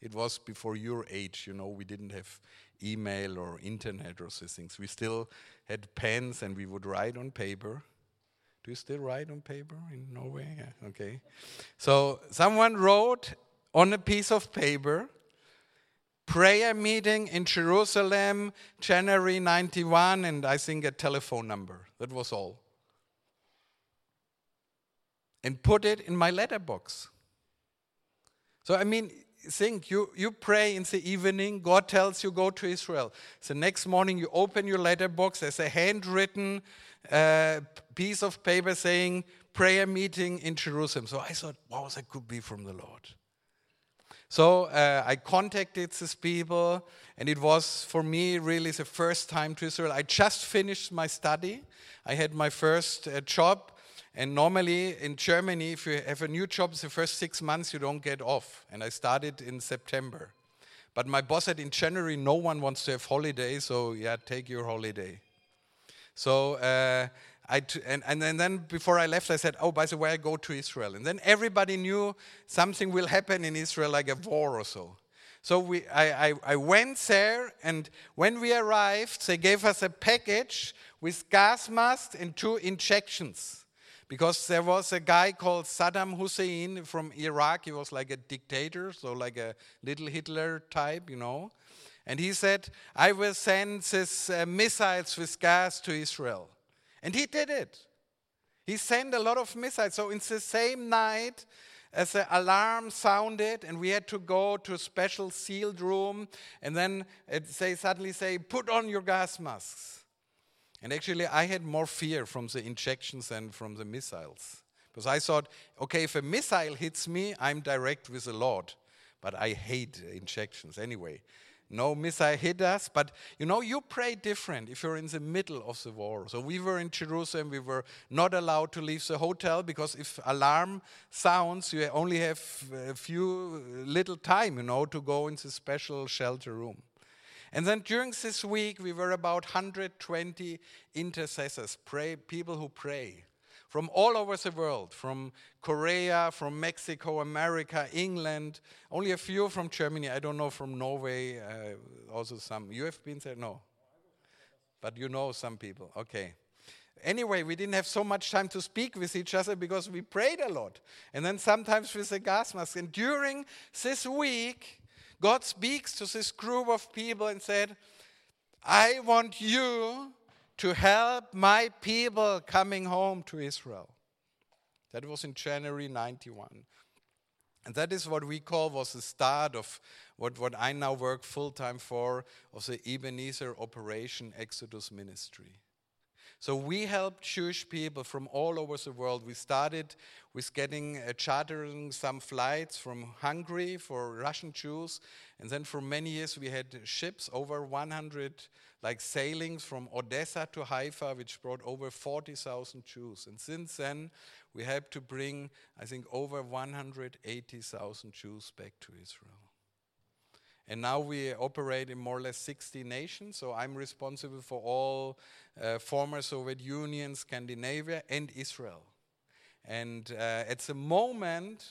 It was before your age, you know, we didn't have email or internet or these things. We still had pens and we would write on paper. Do you still write on paper in Norway? Yeah, okay. So someone wrote on a piece of paper prayer meeting in Jerusalem, January 91, and I think a telephone number. That was all. And put it in my letterbox. So, I mean, think you, you pray in the evening, God tells you go to Israel. The next morning you open your letterbox, there's a handwritten uh, piece of paper saying prayer meeting in Jerusalem. So I thought, wow, that could be from the Lord. So uh, I contacted these people, and it was for me really the first time to Israel. I just finished my study. I had my first uh, job, and normally in Germany, if you have a new job, the first six months you don't get off. And I started in September. But my boss said in January, no one wants to have holiday, so yeah, take your holiday. So uh, I t- and, and then before I left, I said, Oh, by the way, I go to Israel. And then everybody knew something will happen in Israel, like a war or so. So we, I, I, I went there, and when we arrived, they gave us a package with gas masks and two injections. Because there was a guy called Saddam Hussein from Iraq. He was like a dictator, so like a little Hitler type, you know. And he said, I will send these uh, missiles with gas to Israel. And he did it. He sent a lot of missiles. So, in the same night, as the alarm sounded, and we had to go to a special sealed room, and then say, suddenly say, Put on your gas masks. And actually, I had more fear from the injections than from the missiles. Because I thought, okay, if a missile hits me, I'm direct with the Lord. But I hate injections anyway no missile hit us. But you know, you pray different if you're in the middle of the war. So we were in Jerusalem, we were not allowed to leave the hotel because if alarm sounds, you only have a few little time, you know, to go into special shelter room. And then during this week, we were about 120 intercessors, pray, people who pray from all over the world, from Korea, from Mexico, America, England, only a few from Germany. I don't know from Norway, uh, also some. You have been there? No. But you know some people. Okay. Anyway, we didn't have so much time to speak with each other because we prayed a lot. And then sometimes with a gas mask. And during this week, God speaks to this group of people and said, I want you to help my people coming home to Israel. That was in January 91. And that is what we call was the start of what, what I now work full time for of the Ebenezer Operation Exodus Ministry. So we helped Jewish people from all over the world. We started with getting uh, chartering some flights from Hungary for Russian Jews, and then for many years we had ships over 100 like sailings from Odessa to Haifa, which brought over 40,000 Jews. And since then, we helped to bring, I think, over 180,000 Jews back to Israel. And now we operate in more or less 60 nations. So I'm responsible for all uh, former Soviet Union, Scandinavia, and Israel. And uh, at the moment,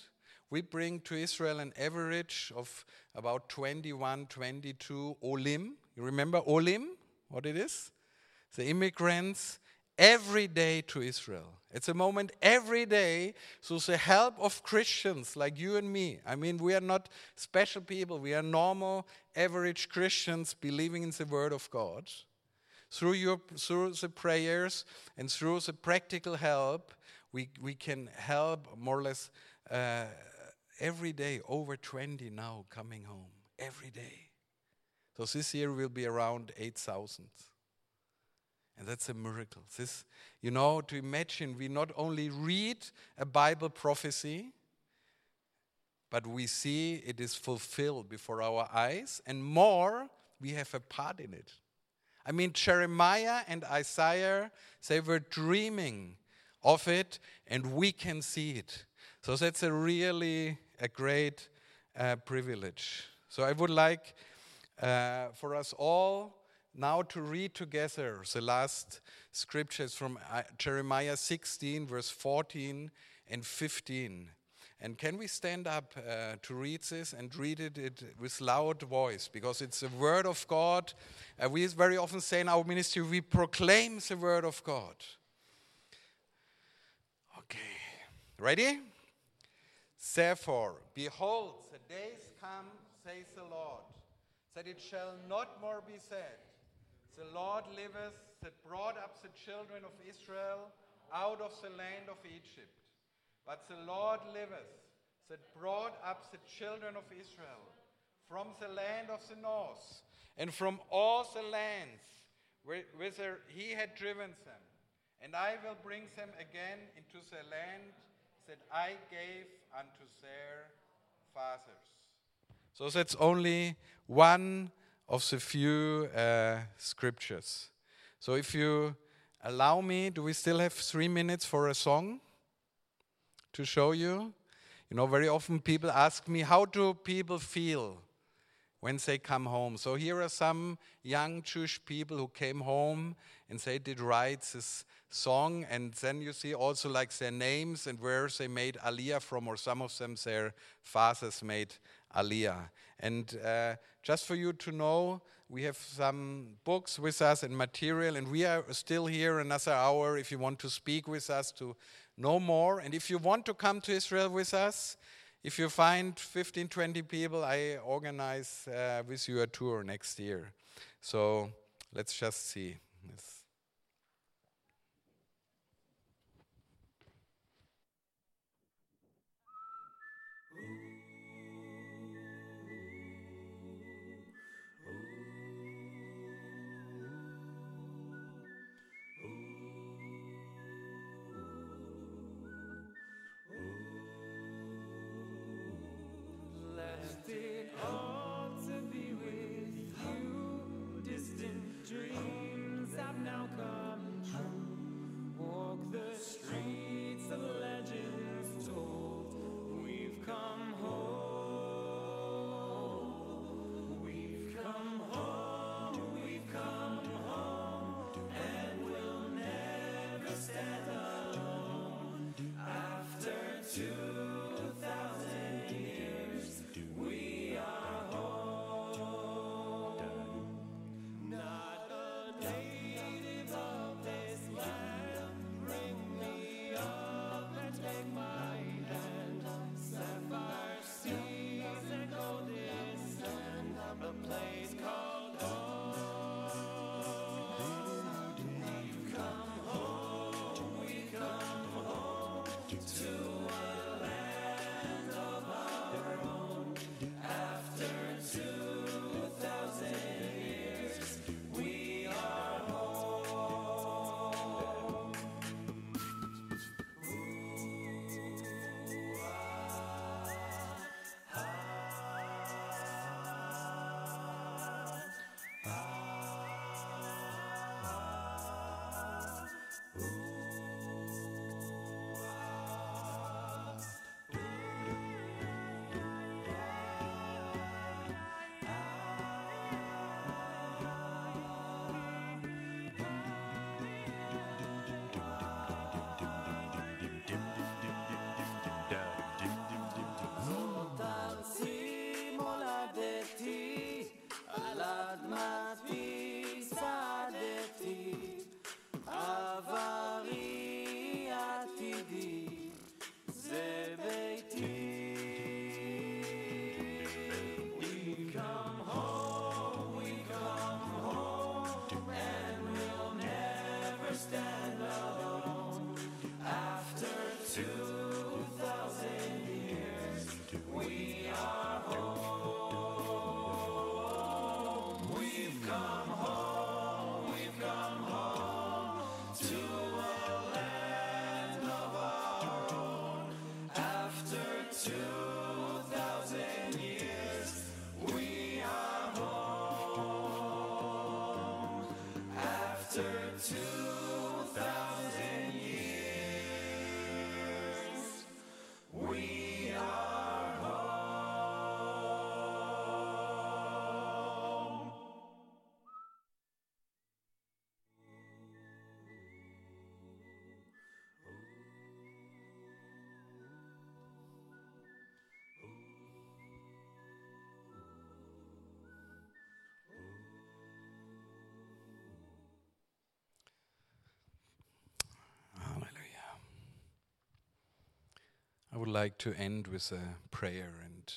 we bring to Israel an average of about 21, 22 olim. You remember olim? What it is? The immigrants every day to Israel. It's a moment every day. through the help of Christians like you and me. I mean, we are not special people, we are normal, average Christians believing in the Word of God. Through, your, through the prayers and through the practical help, we, we can help more or less uh, every day, over 20 now coming home, every day. So this year will be around 8,000. And that's a miracle. This, you know, to imagine we not only read a Bible prophecy, but we see it is fulfilled before our eyes, and more, we have a part in it. I mean, Jeremiah and Isaiah, they were dreaming of it, and we can see it. So that's a really a great uh, privilege. So I would like uh, for us all now to read together the last scriptures from uh, Jeremiah 16, verse 14 and 15. And can we stand up uh, to read this and read it, it, with loud voice? Because it's the word of God. Uh, we very often say in our ministry, we proclaim the word of God. Okay, ready? Therefore, behold, the days come, says the Lord, that it shall not more be said, The Lord liveth, that brought up the children of Israel out of the land of Egypt. But the Lord liveth, that brought up the children of Israel from the land of the north, and from all the lands whither he had driven them. And I will bring them again into the land that I gave unto their fathers. So that's only one of the few uh, scriptures. So if you allow me, do we still have three minutes for a song to show you? You know, very often people ask me, how do people feel when they come home? So here are some young Jewish people who came home and they did write this song, and then you see also like their names and where they made Aliyah from, or some of them their fathers made Aliyah. And uh, just for you to know, we have some books with us and material, and we are still here another hour if you want to speak with us to know more. And if you want to come to Israel with us, if you find 15, 20 people, I organize uh, with you a tour next year. So let's just see. Yes. Would like to end with a prayer and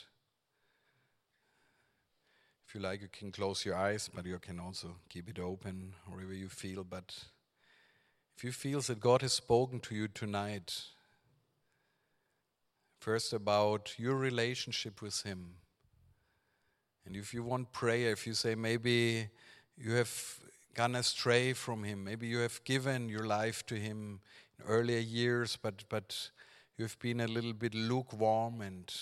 if you like you can close your eyes but you can also keep it open wherever you feel. But if you feel that God has spoken to you tonight first about your relationship with him. And if you want prayer if you say maybe you have gone astray from him maybe you have given your life to him in earlier years but but you've been a little bit lukewarm and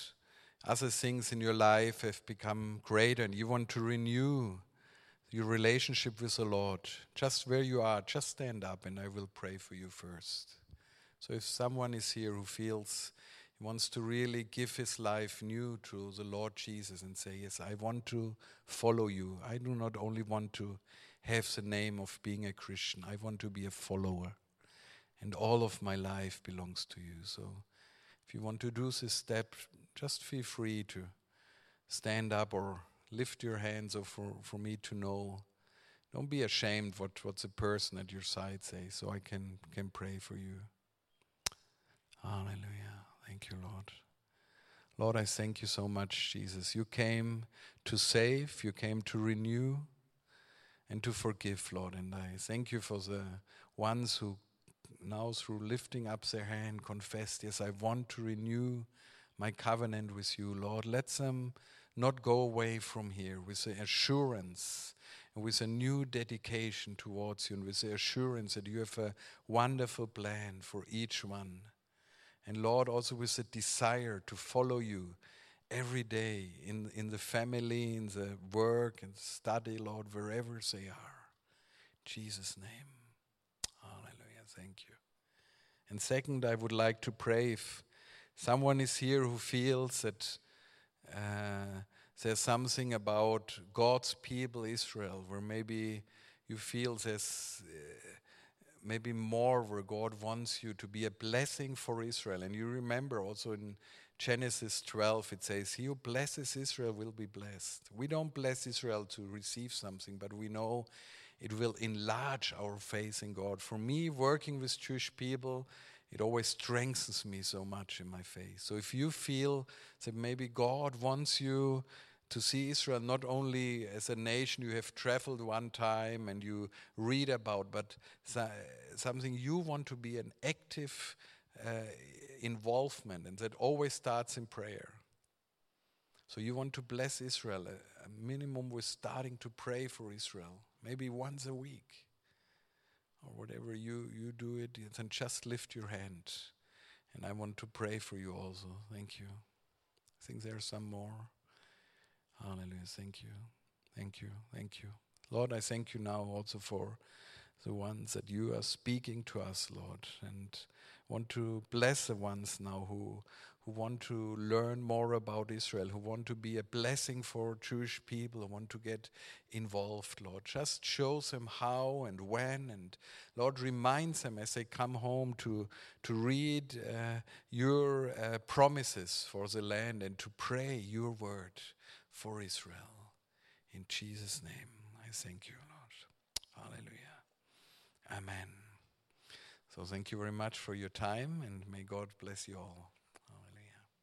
other things in your life have become greater and you want to renew your relationship with the Lord, just where you are, just stand up and I will pray for you first. So if someone is here who feels he wants to really give his life new to the Lord Jesus and say, Yes, I want to follow you. I do not only want to have the name of being a Christian, I want to be a follower. And all of my life belongs to you. So if you want to do this step, just feel free to stand up or lift your hands or for, for me to know. Don't be ashamed what, what the person at your side says, so I can, can pray for you. Hallelujah. Thank you, Lord. Lord, I thank you so much, Jesus. You came to save, you came to renew, and to forgive, Lord. And I thank you for the ones who now, through lifting up their hand, confessed, Yes, I want to renew my covenant with you, Lord. Let them not go away from here with the assurance and with a new dedication towards you and with the assurance that you have a wonderful plan for each one. And Lord, also with a desire to follow you every day in, in the family, in the work and study, Lord, wherever they are. In Jesus' name. Thank you. And second, I would like to pray if someone is here who feels that uh, there's something about God's people, Israel, where maybe you feel there's uh, maybe more where God wants you to be a blessing for Israel. And you remember also in Genesis 12, it says, He who blesses Israel will be blessed. We don't bless Israel to receive something, but we know it will enlarge our faith in God. For me, working with Jewish people, it always strengthens me so much in my faith. So if you feel that maybe God wants you to see Israel not only as a nation you have traveled one time and you read about, but something you want to be an active uh, involvement, and that always starts in prayer. So you want to bless Israel, a, a minimum with starting to pray for Israel, maybe once a week or whatever you, you do it, then just lift your hand. And I want to pray for you also. Thank you. I think there are some more. Hallelujah. Thank you. Thank you. Thank you. Lord, I thank you now also for the ones that you are speaking to us, Lord, and want to bless the ones now who who want to learn more about Israel, who want to be a blessing for Jewish people, who want to get involved, Lord. Just show them how and when, and Lord, remind them as they come home to, to read uh, your uh, promises for the land and to pray your word for Israel. In Jesus' name, I thank you, Lord. Hallelujah. Amen. So thank you very much for your time, and may God bless you all.